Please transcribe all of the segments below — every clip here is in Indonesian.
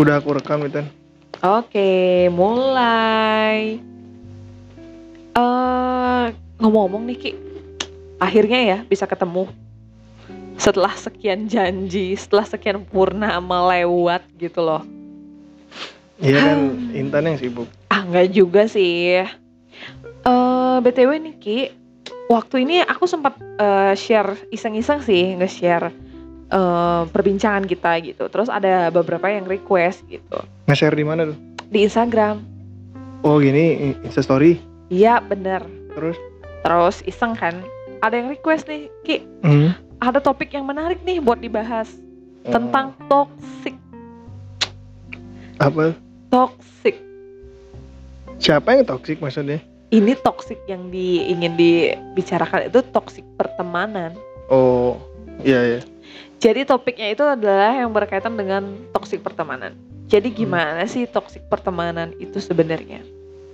Udah aku rekam itu. Oke, mulai. Eh, ngomong-ngomong nih Ki, akhirnya ya bisa ketemu. Setelah sekian janji, setelah sekian purnama lewat gitu loh. Iya kan Intan yang sibuk. Ah, enggak juga sih. Eh, BTW nih Ki, waktu ini aku sempat eh, share iseng-iseng sih, nge-share eh, perbincangan kita gitu. Terus ada beberapa yang request gitu Nge-share di mana tuh? di Instagram. Oh gini Insta story. Iya, bener. Terus? Terus iseng kan, ada yang request nih, Ki, Hmm. ada topik yang menarik nih buat dibahas tentang toxic, apa? toxic. Siapa yang toksik maksudnya? Ini toxic yang di, ingin dibicarakan itu toxic pertemanan. Oh iya ya. Jadi topiknya itu adalah yang berkaitan dengan toxic pertemanan. Jadi gimana sih toxic pertemanan itu sebenarnya?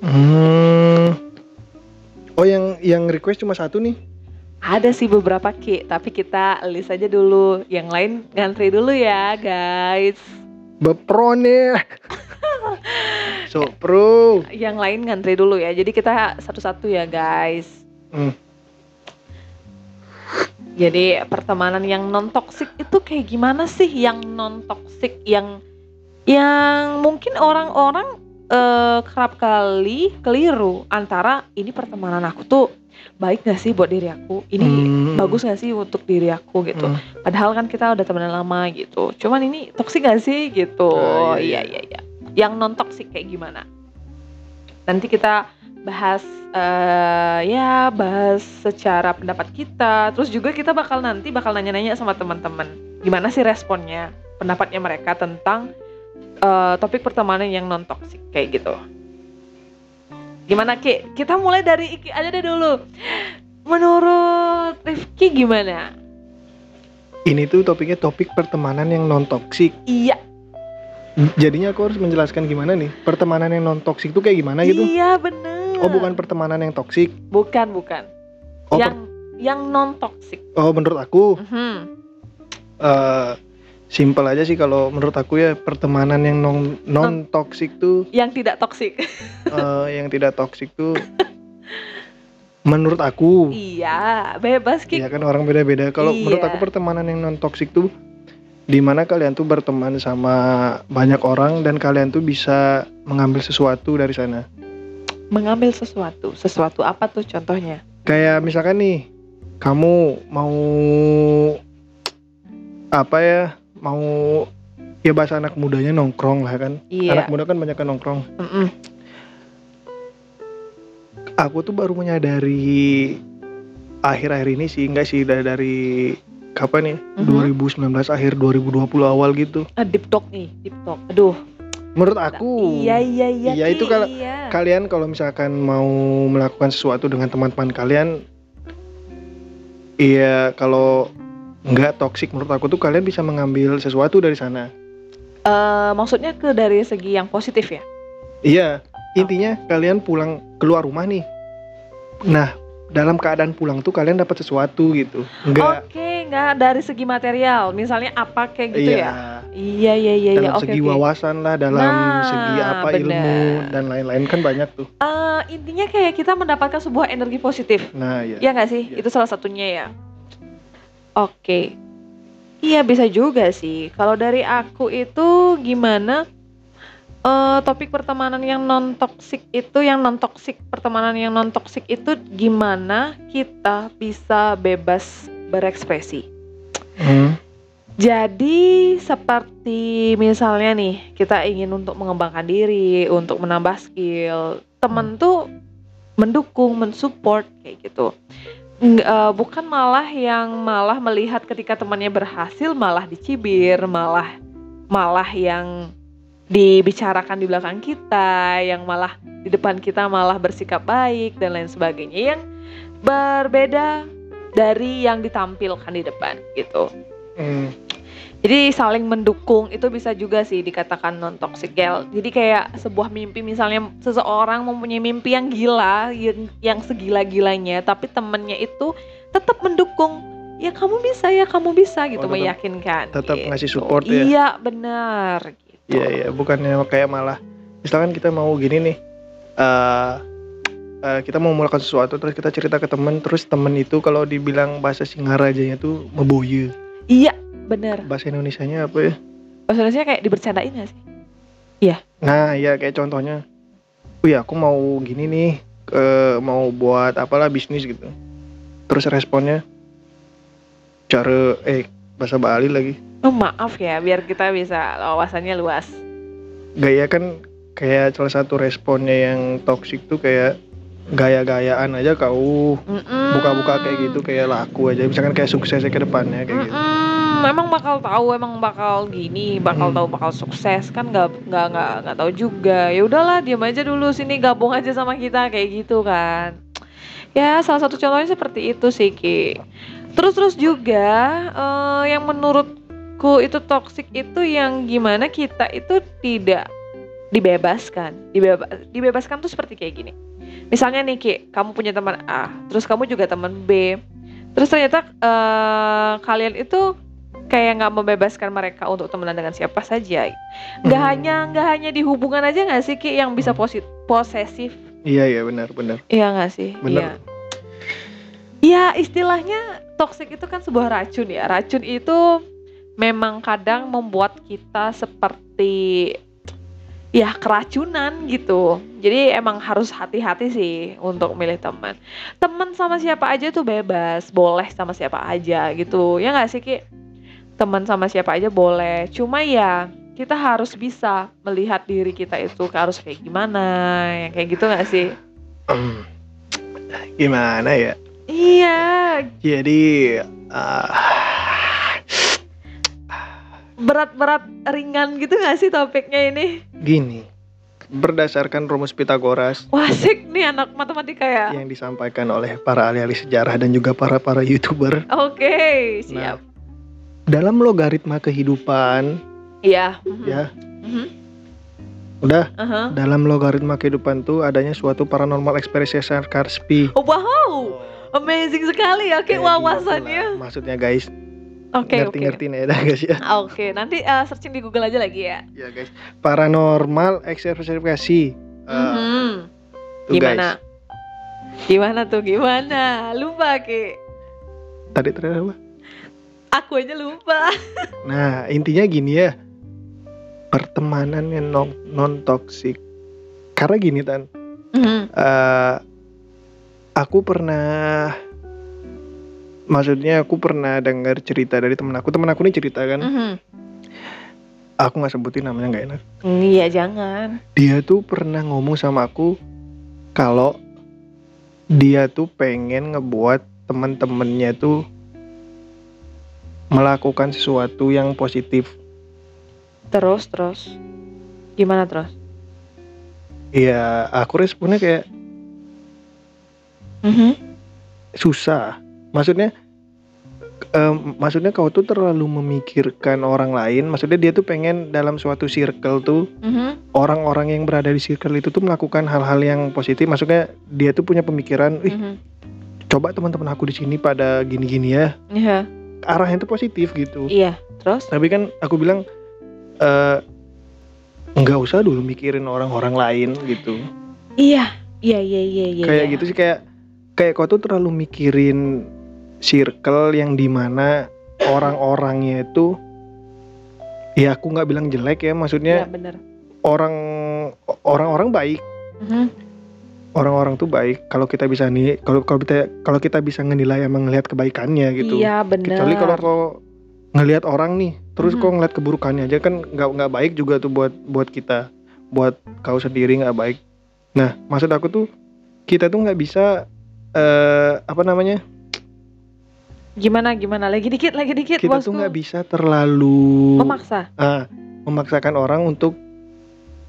Hmm. Oh yang yang request cuma satu nih. Ada sih beberapa Ki, tapi kita list aja dulu. Yang lain ngantri dulu ya, guys. Bepron ya. so pro. Yang lain ngantri dulu ya. Jadi kita satu-satu ya, guys. Hmm. Jadi pertemanan yang non toksik itu kayak gimana sih? Yang non toksik yang yang mungkin orang-orang eh, kerap kali keliru antara ini pertemanan aku tuh baik gak sih buat diri aku? Ini Hmm. bagus gak sih untuk diri aku? Gitu. Hmm. padahal kan kita udah temenan lama gitu. Cuman ini toksik gak sih? Gitu. Ah, iya iya, iya iya. yang non toksik kayak gimana? Nanti kita bahas eh ya bahas secara pendapat kita. Terus juga kita bakal nanti bakal nanya-nanya sama teman-teman. Gimana sih responnya pendapatnya mereka tentang eh, topik pertemanan yang non toksik kayak gitu. Gimana Ki? Kita mulai dari Iki aja deh dulu. Menurut Rifki gimana? Ini tuh topiknya topik pertemanan yang non toksik. iya Jadinya aku harus menjelaskan gimana nih pertemanan yang non toksik tuh kayak gimana gitu? iya bener Oh bukan pertemanan yang toksik. bukan bukan Oh, yang yang non toksik oh menurut aku Mhm. eh simpel aja sih kalau menurut aku ya pertemanan yang non non toksik tuh yang tidak toksik eh, yang tidak toksik tuh menurut aku iya bebas Ki ya kan orang beda-beda kalau menurut Iya. aku pertemanan yang non toksik tuh di mana kalian tuh berteman sama banyak orang dan kalian tuh bisa mengambil sesuatu dari sana. Mengambil sesuatu sesuatu apa tuh contohnya? Kayak misalkan nih kamu mau apa ya mau ya bahasa anak mudanya nongkrong lah kan? Iya. Anak muda kan banyak kan nongkrong. Mm-mm. aku tuh baru menyadari akhir-akhir ini sih enggak sih dari kapan ya? Mhm. 2019 akhir 2020 awal gitu. Ah, deep talk nih deep talk. Aduh. Menurut aku iya iya iya Iya, itu kalau- iya. kalian kalau misalkan mau melakukan sesuatu dengan teman-teman kalian iya kalau nggak toksik menurut aku tuh kalian bisa mengambil sesuatu dari sana. Eh, maksudnya ke dari segi yang positif ya? Iya intinya kalian pulang keluar rumah nih. Nah dalam keadaan pulang tuh kalian dapat sesuatu gitu. Enggak oke nggak dari segi material misalnya apa kayak gitu iya ya iya iya iya iya dalam oke segi oke wawasan lah dalam Nah, segi apa ilmu bener. dan lain-lain kan banyak tuh Eh, intinya kayak kita mendapatkan sebuah energi positif nah ya Iya nggak sih? Iya. Itu salah satunya ya. Oke. Iya bisa juga sih. Kalau dari aku itu gimana? Eh topik pertemanan yang non toksik itu, yang non toksik pertemanan yang non toksik itu gimana kita bisa bebas berekspresi? Hmm. Jadi seperti misalnya nih kita ingin untuk mengembangkan diri, untuk menambah skill, temen tuh mendukung, mensupport kayak gitu. Nggak, eh, bukan malah yang malah melihat ketika temannya berhasil malah dicibir, malah malah yang dibicarakan di belakang kita, yang malah di depan kita malah bersikap baik dan lain sebagainya yang berbeda dari yang ditampilkan di depan gitu. Hmm. Jadi saling mendukung itu bisa juga sih dikatakan non toxic ya. Jadi kayak sebuah mimpi misalnya seseorang mempunyai mimpi yang gila, yang, yang segila-gilanya, tapi temennya itu tetap mendukung. Ya kamu bisa ya, kamu bisa gitu Oh, tetap- meyakinkan. tetap gitu. ngasih support ya? Iya benar. Gitu. Iya iya, bukannya kayak malah misalkan kita mau gini nih, eh eh, kita mau melakukan sesuatu terus kita cerita ke temen terus temen itu kalau dibilang bahasa Singarajanya tuh meboye. Iya, bener. Bahasa Indonesianya apa ya? Bahasa Indonesia kayak dibercandain gak sih? Nah, ya kayak contohnya, oh ya aku mau gini nih, eh, mau buat apalah bisnis gitu. Terus responnya, cara eh bahasa Bali lagi. Oh maaf ya, biar kita bisa wawasannya luas. Gaya kan kayak salah satu responnya yang toxic tuh kayak gaya-gayaan aja kau Mm-mm. buka-buka kayak gitu kayak laku aja misalkan kayak suksesnya ke depannya kayak gitu. Mm-mm, emang bakal tahu, emang bakal gini, bakal Hmm. tahu bakal sukses kan nggak nggak nggak nggak tahu juga. Ya udahlah, diam aja dulu sini gabung aja sama kita kayak gitu kan. Ya salah satu contohnya seperti itu sih Ki. Terus terus juga eh, yang menurutku itu toxic itu yang gimana kita itu tidak dibebaskan. Dibeba- dibebaskan tuh seperti kayak gini. Misalnya nih Ki, kamu punya teman A, terus kamu juga teman B. Terus ternyata eh, kalian itu kayak nggak membebaskan mereka untuk temenan dengan siapa saja. Nggak Hmm. hanya nggak hanya di hubungan aja nggak sih Ki yang bisa posi- posesif Iya iya benar benar. Iya nggak sih? Bener. Iya. Ya istilahnya toxic itu kan sebuah racun ya. Racun itu memang kadang membuat kita seperti ya keracunan gitu. Jadi emang harus hati-hati sih untuk milih teman. Teman sama siapa aja tuh bebas, boleh sama siapa aja gitu. Ya nggak sih Ki? Teman sama siapa aja boleh. Cuma ya kita harus bisa melihat diri kita itu harus kayak gimana, yang kayak gitu nggak sih? Gimana ya? Iya, Jadi ah, berat-berat ringan gitu gak sih topiknya ini? gini. Berdasarkan rumus Pitagoras Wah asik nih anak matematika ya. yang disampaikan oleh para ahli-ahli sejarah dan juga para para youtuber Oke, siap. dalam logaritma kehidupan Iya. mhm, ya mhm, udah aha. dalam logaritma kehidupan tuh adanya suatu paranormal experience Karspi Oh wow, amazing sekali ya Kayak wawasannya. maksudnya guys Oke oke. ngerti-ngertiin ya dah guys ya Oke, nanti eh, searching di Google aja lagi ya. ya guys paranormal observasi Eh, Mhm. tuh, Gimana? guys. Gimana tuh gimana? Lupa Ki. tadi tadi apa Aku aja lupa. nah intinya gini ya pertemanan yang non non toksik karena gini tan Mhm. eh aku pernah maksudnya aku pernah dengar cerita dari temen aku temen aku nih cerita kan Mhm. aku nggak sebutin namanya nggak enak Iya jangan. dia tuh pernah ngomong sama aku kalau dia tuh pengen ngebuat temen-temennya tuh melakukan sesuatu yang positif Terus terus. Gimana terus? ya aku responnya kayak Mhm. susah maksudnya em, maksudnya kau tuh terlalu memikirkan orang lain maksudnya dia tuh pengen dalam suatu circle tuh Mhm. orang-orang yang berada di circle itu tuh melakukan hal-hal yang positif maksudnya dia tuh punya pemikiran ih Mhm. coba teman-teman aku di sini pada gini-gini ya Iya. arahnya tuh positif gitu Iya. Terus? tapi kan aku bilang eh nggak usah dulu mikirin orang-orang lain gitu Iya. Iya iya iya iya. kayak iya. gitu sih kayak kayak kau tuh terlalu mikirin circle yang di mana orang-orangnya itu ya aku nggak bilang jelek ya maksudnya bener. orang orang-orang baik Mhm. orang-orang tuh baik kalau kita bisa nih kalau kalau kita kalau kita bisa menilai emang ngelihat kebaikannya gitu Iya bener. kecuali kalau ngelihat orang nih terus Mhm. kau ngeliat keburukannya aja kan nggak nggak baik juga tuh buat buat kita buat kau sendiri nggak baik nah maksud aku tuh kita tuh nggak bisa eh apa namanya Gimana gimana? Lagi dikit lagi dikit kita bosku. tuh nggak bisa terlalu memaksa ah, memaksakan orang untuk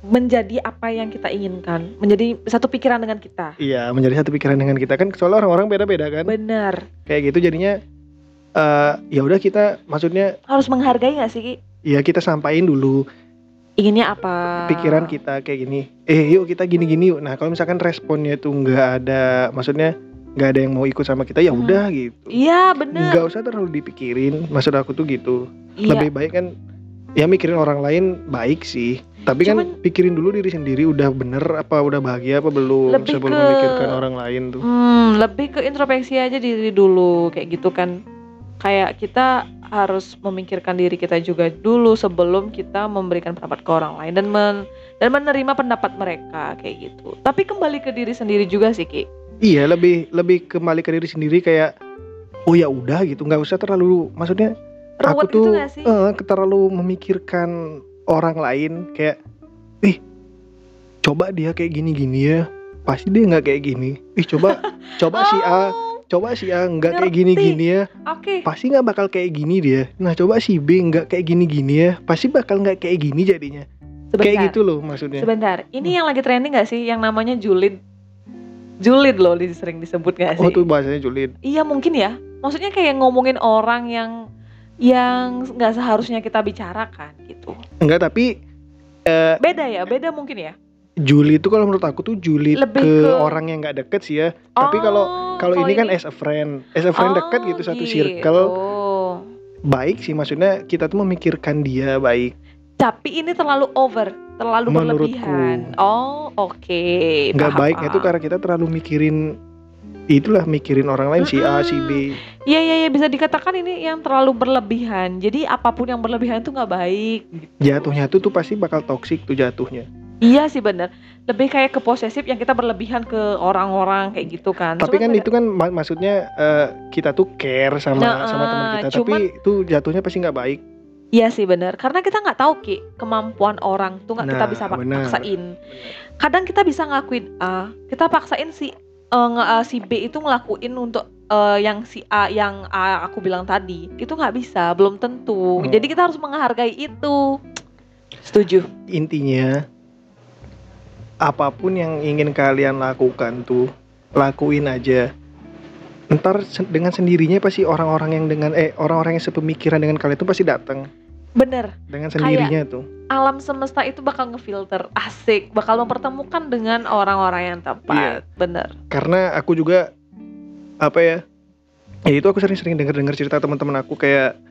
menjadi apa yang kita inginkan, menjadi satu pikiran dengan kita. iya menjadi satu pikiran dengan kita kan soalnya orang-orang beda-beda kan Bener. kayak gitu jadinya eh ya udah kita maksudnya Harus menghargai gak sih Ki? ya kita sampaikan dulu Inginnya apa? pikiran kita kayak gini eh yuk kita gini-gini yuk nah kalau misalkan responnya tuh nggak ada maksudnya nggak ada yang mau ikut sama kita ya Hmm. udah gitu Iya bener. nggak usah terlalu dipikirin maksud aku tuh gitu Iya. lebih baik kan ya mikirin orang lain baik sih tapi kan Cuman- pikirin dulu diri sendiri udah bener apa udah bahagia apa belum Lebih sebelum ke- memikirkan orang lain tuh Hmm, lebih ke introspeksi aja diri dulu kayak gitu kan. Kayak kita harus memikirkan diri kita juga dulu sebelum kita memberikan pendapat ke orang lain dan men- dan menerima pendapat mereka kayak gitu. Tapi kembali ke diri sendiri juga sih, Ki. Iya lebih lebih kembali ke diri sendiri kayak oh ya udah gitu nggak usah terlalu maksudnya Ruwet aku tuh gitu gak sih? eh, terlalu memikirkan orang lain kayak ih coba dia kayak gini-gini ya pasti dia nggak kayak gini ih coba coba si A Oh, coba si A nggak kayak ngerti. gini-gini ya Oke. pasti nggak bakal kayak gini dia nah coba si B nggak kayak gini-gini ya pasti bakal nggak kayak gini jadinya Sebentar. kayak gitu loh maksudnya Sebentar. Ini yang lagi trending gak sih yang namanya julid? Julid loh sering disebut gak sih? oh tuh bahasanya julid Iya mungkin ya. Maksudnya kayak ngomongin orang yang yang nggak seharusnya kita bicarakan gitu. enggak tapi eh, Beda ya, beda mungkin ya. julid itu kalau menurut aku tuh julid Lebih ke, ke- orang yang nggak deket sih ya Tapi kalau- Oh, kalau ini kan as a friend as a friend deket gitu satu circle Oh. baik sih maksudnya kita tuh memikirkan dia baik Tapi ini terlalu over, terlalu Menurutku. berlebihan. Oh, oke. nggak paham, baiknya paham. karena kita terlalu mikirin itulah mikirin orang lain si A si B Iya iya iya bisa dikatakan ini yang terlalu berlebihan. Jadi apa pun yang berlebihan tuh nggak baik. jatuhnya tuh tuh pasti bakal toksik tuh jatuhnya Iya sih bener. Lebih kayak ke posesif yang kita berlebihan ke orang-orang kayak gitu kan. tapi Cuman kan itu kan mak- maksudnya eh, kita tuh care sama Nah, sama teman kita tapi itu jatuhnya pasti nggak baik Iya sih bener. Karena kita nggak tahu ki kemampuan orang tuh nggak kita Nah, bisa pak- bener. paksain. Kadang kita bisa ngakuin A, kita paksain si eh, eh, si B itu ngelakuin untuk eh, yang si A yang A aku bilang tadi itu nggak bisa, belum tentu. Hmm. Jadi kita harus menghargai itu. Setuju. intinya apa pun yang ingin kalian lakukan tuh lakuin aja ntar dengan sendirinya pasti orang-orang yang dengan eh orang-orang yang sepemikiran dengan kalian tuh pasti datang Bener. dengan sendirinya tuh. alam semesta itu bakal ngefilter. Asik. Bakal mempertemukan dengan orang-orang yang tepat bener. Karena aku juga apa ya ya itu aku sering-sering dengar-dengar cerita teman-teman aku. Kayak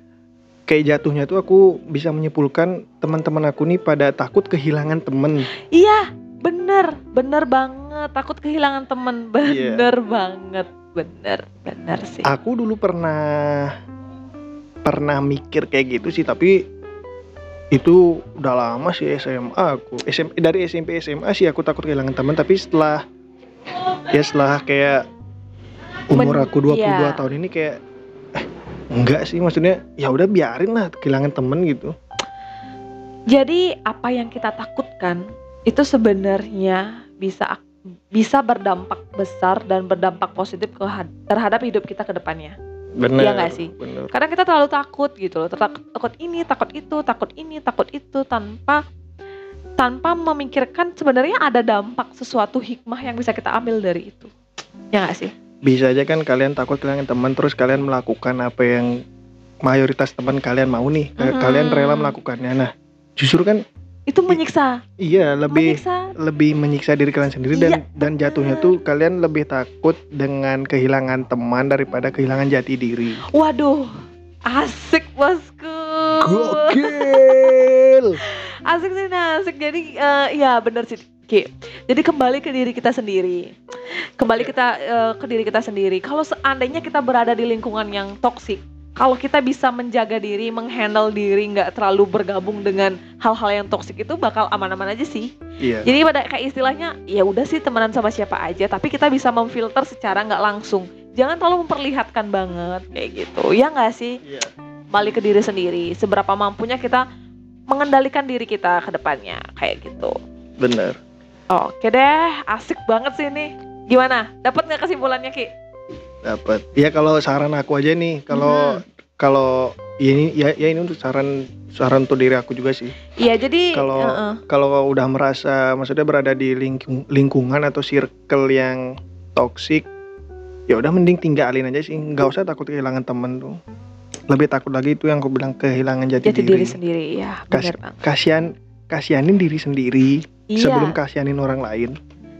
kayak jatuhnya tuh aku bisa menyimpulkan teman-teman aku nih pada takut kehilangan temen. Iya. Bener. Bener banget. Takut kehilangan temen. Iya. bener banget bener bener sih. Aku dulu pernah pernah mikir kayak gitu sih tapi itu udah lama sih SMA aku. SM, dari SMP SMA sih aku takut kehilangan teman tapi setelah ya setelah kayak umur Men- aku 22 iya. tahun ini kayak eh, enggak sih maksudnya ya udah biarin lah kehilangan temen gitu. Jadi apa yang kita takutkan itu sebenarnya bisa bisa berdampak besar dan berdampak positif ke terhadap hidup kita ke depannya bener Iya nggak sih? bener Kadang kita terlalu takut gitu loh, takut, takut ini, takut itu, takut ini, takut itu tanpa tanpa memikirkan sebenarnya ada dampak sesuatu hikmah yang bisa kita ambil dari itu. Ya nggak sih? bisa aja kan kalian takut kehilangan teman terus kalian melakukan apa yang mayoritas teman kalian mau nih Mhm. kalian rela melakukannya nah justru kan Itu menyiksa, iya lebih menyiksa. lebih menyiksa diri kalian sendiri dan Iya, dan jatuhnya tuh kalian lebih takut dengan kehilangan teman daripada kehilangan jati diri. Waduh, asik bosku. Gokil. Asik sih, nah, asik. Jadi eh, ya bener sih. Ki. Jadi kembali ke diri kita sendiri. Kembali kita eh, ke diri kita sendiri. Kalau seandainya kita berada di lingkungan yang toksik, kalau kita bisa menjaga diri, menghandle diri, nggak terlalu bergabung dengan hal-hal yang toksik itu bakal aman-aman aja sih. Iya. Jadi pada kayak istilahnya ya udah sih temenan sama siapa aja, tapi kita bisa memfilter secara nggak langsung. Jangan terlalu memperlihatkan banget kayak gitu. Ya nggak sih? Iya. Balik ke diri sendiri. Seberapa mampunya kita mengendalikan diri kita ke depannya kayak gitu. Bener. Oke deh, asik banget sih ini. Gimana? Dapat nggak kesimpulannya Ki? Dapat. Ya kalau saran aku aja nih, kalau kalau ini ya ya ini untuk saran saran untuk diri aku juga sih. Iya jadi Kalau- heeh. Kalau udah merasa maksudnya berada di lingkung- lingkungan atau circle yang toksik, ya udah mending tinggalin aja sih. Nggak usah takut kehilangan temen tuh. Lebih takut lagi itu yang aku bilang kehilangan jati, jati diri. diri sendiri ya Kas-. Kasihan kasihanin diri sendiri Iya. sebelum kasihanin orang lain.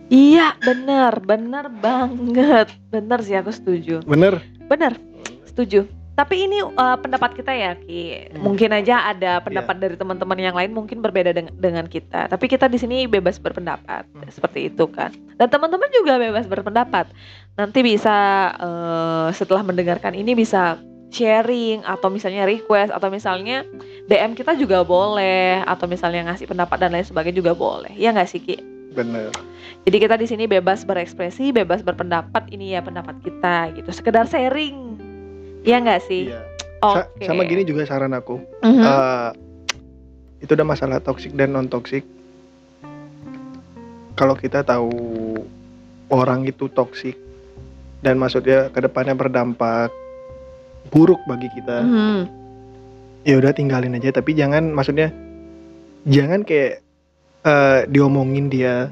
Iya benar, benar banget. Benar sih aku setuju. Bener? Benar, setuju. Tapi ini uh, pendapat kita ya Ki. Hmm. Mungkin aja ada pendapat dari teman-teman yang lain mungkin berbeda dengan, dengan kita. Tapi kita di sini bebas berpendapat Hmm. seperti itu kan. Dan teman-teman juga bebas berpendapat. Nanti bisa uh, setelah mendengarkan ini bisa sharing atau misalnya request atau misalnya DM kita juga boleh atau misalnya ngasih pendapat dan lain sebagainya juga boleh. Ya nggak sih Ki? Bener Jadi kita di sini bebas berekspresi, bebas berpendapat. Ini ya pendapat kita gitu. Sekedar sharing. Ya nggak sih? iya Sa- Oke. sama gini juga saran aku Mhm. Eh, itu udah masalah toksik dan non toksik kalau kita tahu orang itu toksik dan maksudnya ke depannya berdampak buruk bagi kita Mhm. ya udah tinggalin aja tapi jangan maksudnya jangan kayak eh, diomongin dia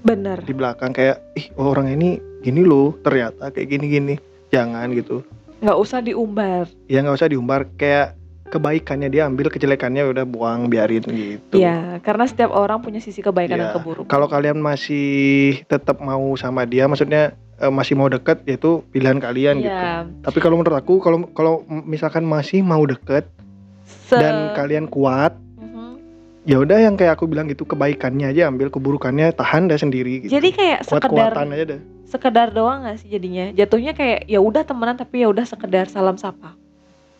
Bener. di belakang kayak ih orang ini gini loh ternyata kayak gini gini jangan gitu Nggak usah diumbar. ya nggak usah diumbar kayak kebaikannya dia ambil kejelekannya udah buang biarin gitu Ya, karena setiap orang punya sisi kebaikan dan Ya, keburukan. kalau kalian masih tetap mau sama dia maksudnya eh, masih mau deket ya itu pilihan kalian gitu Iya. tapi kalau menurut aku kalau kalau misalkan masih mau deket Se- dan kalian kuat. Ya udah yang kayak aku bilang gitu kebaikannya aja ambil keburukannya tahan dah sendiri gitu. Jadi kayak kuat sekedar aja dah sekedar doang gak sih jadinya? Jatuhnya kayak ya udah temenan tapi ya udah sekedar salam sapa.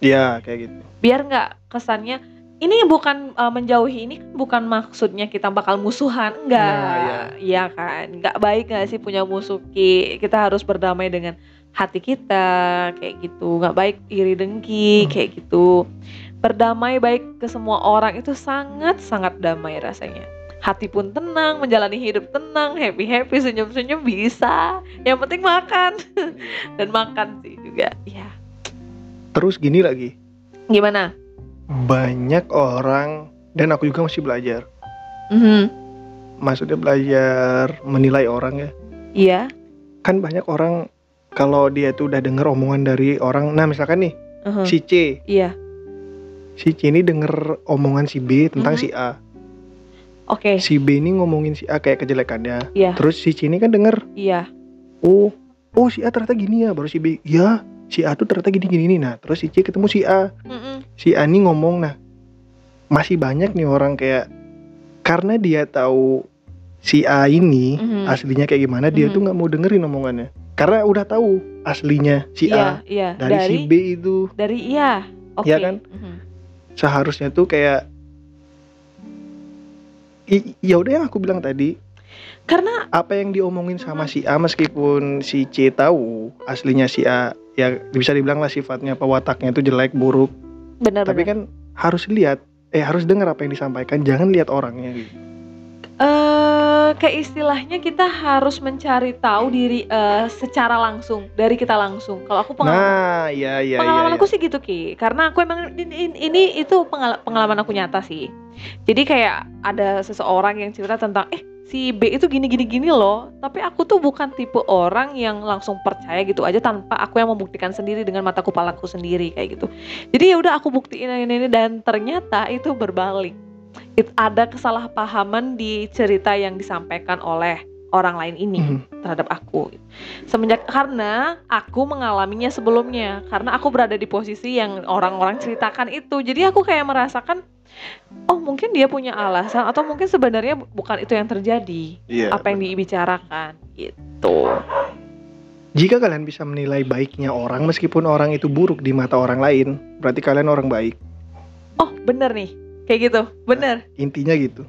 ya kayak gitu. Biar nggak kesannya ini bukan uh, menjauhi ini kan bukan maksudnya kita bakal musuhan enggak Nah, iya. Kan? Nggak baik nggak sih punya musuh Ki kita harus berdamai dengan hati kita kayak gitu. Nggak baik iri dengki Hmm. kayak gitu berdamai baik ke semua orang itu sangat sangat damai rasanya. Hati pun tenang menjalani hidup tenang happy happy senyum senyum bisa. Yang penting makan. Dan makan sih juga ya terus gini lagi. Gimana? Banyak orang dan aku juga masih belajar. Mhm. maksudnya belajar menilai orang ya. Iya. Kan banyak orang kalau dia tuh udah denger omongan dari orang nah misalkan nih Mhm. si C. Iya si C ini denger omongan si B tentang Mhm. si A oke si B ini ngomongin si A kayak kejelekannya Iya. terus si C ini kan denger iya oh oh si A ternyata gini ya baru si B ya si A tuh ternyata gini gini nih nah terus si C ketemu si A Mm-mm. si A ini ngomong nah masih banyak nih orang kayak karena dia tahu si A ini Mhm. aslinya kayak gimana dia Mhm. tuh nggak mau dengerin omongannya karena udah tahu aslinya si iya A iya dari, si B itu dari iya oke Iya kan? Mhm. Seharusnya tuh kayak ya udah yang aku bilang tadi. Karena apa yang diomongin sama si A meskipun si C tahu aslinya si A ya bisa dibilang lah sifatnya apa wataknya itu jelek buruk. Benar tapi kan harus lihat eh harus dengar apa yang disampaikan jangan lihat orangnya gitu eh kayak istilahnya kita harus mencari tahu diri eh, secara langsung dari kita langsung. Kalau aku pengalaman nah ya ya pengalaman ya, aku sih gitu ki. Karena aku emang ini, ini- ini itu pengal- pengalaman aku nyata sih. Jadi kayak ada seseorang yang cerita tentang eh si B itu gini gini gini loh. Tapi aku tuh bukan tipe orang yang langsung percaya gitu aja tanpa aku yang membuktikan sendiri dengan mata kepalaku sendiri kayak gitu. Jadi ya udah aku buktiin ini ini dan ternyata itu berbalik It- ada kesalahpahaman di cerita yang disampaikan oleh orang lain ini Mhm. terhadap aku. Semenjak karena aku mengalaminya sebelumnya. Karena aku berada di posisi yang orang-orang ceritakan itu. Jadi aku kayak merasakan oh mungkin dia punya alasan atau mungkin sebenarnya bu- bukan itu yang terjadi. Iya, apa yang dibicarakan gitu. Jika kalian bisa menilai baiknya orang meskipun orang itu buruk di mata orang lain berarti kalian orang baik. Oh bener nih kayak gitu bener. Intinya gitu.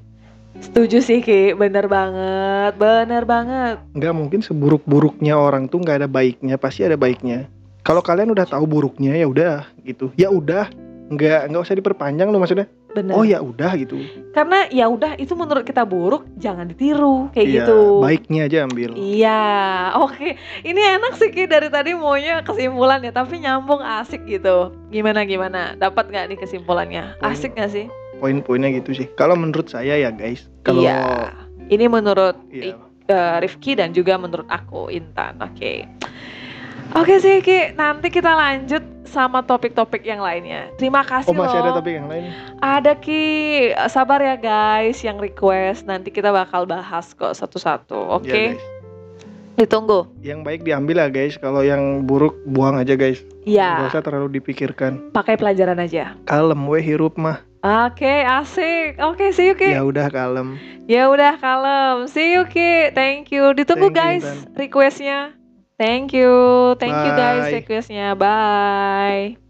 Setuju sih Ki. Bener banget bener banget. Nggak mungkin seburuk-buruknya orang tuh nggak ada baiknya pasti ada baiknya. Kalau kalian udah tahu buruknya ya udah gitu. Ya udah nggak nggak usah diperpanjang loh maksudnya. Bener. Oh ya udah gitu. Karena ya udah itu menurut kita buruk jangan ditiru kayak Iya, gitu. baiknya aja ambil. Iya, oke. Ini enak sih Ki dari tadi maunya kesimpulan ya, tapi nyambung asik gitu. Gimana gimana? Dapat nggak nih kesimpulannya? Asik nggak sih? Poin-poinnya gitu sih kalau menurut saya ya guys kalau Iya. Ini menurut iya, eh, Rifki dan juga menurut aku Intan. Oke. Oke sih Ki, nanti kita lanjut sama topik-topik yang lainnya. Terima kasih oh masih ada loh. topik yang lain Ada Ki, sabar ya guys yang request. Nanti kita bakal bahas kok satu-satu. Oke. Ya, guys. Ditunggu. Yang baik diambil lah guys, kalau yang buruk buang aja guys. Gak Ya, usah terlalu dipikirkan. pakai pelajaran aja. Kalem we hirup mah. Oke, asik. Oke, see you Ki. Ya udah kalem. Ya udah kalem. See you Ki. Thank you. Ditunggu Thank guys requestnya. Thank you. Thank you guys Bye. requestnya. Bye.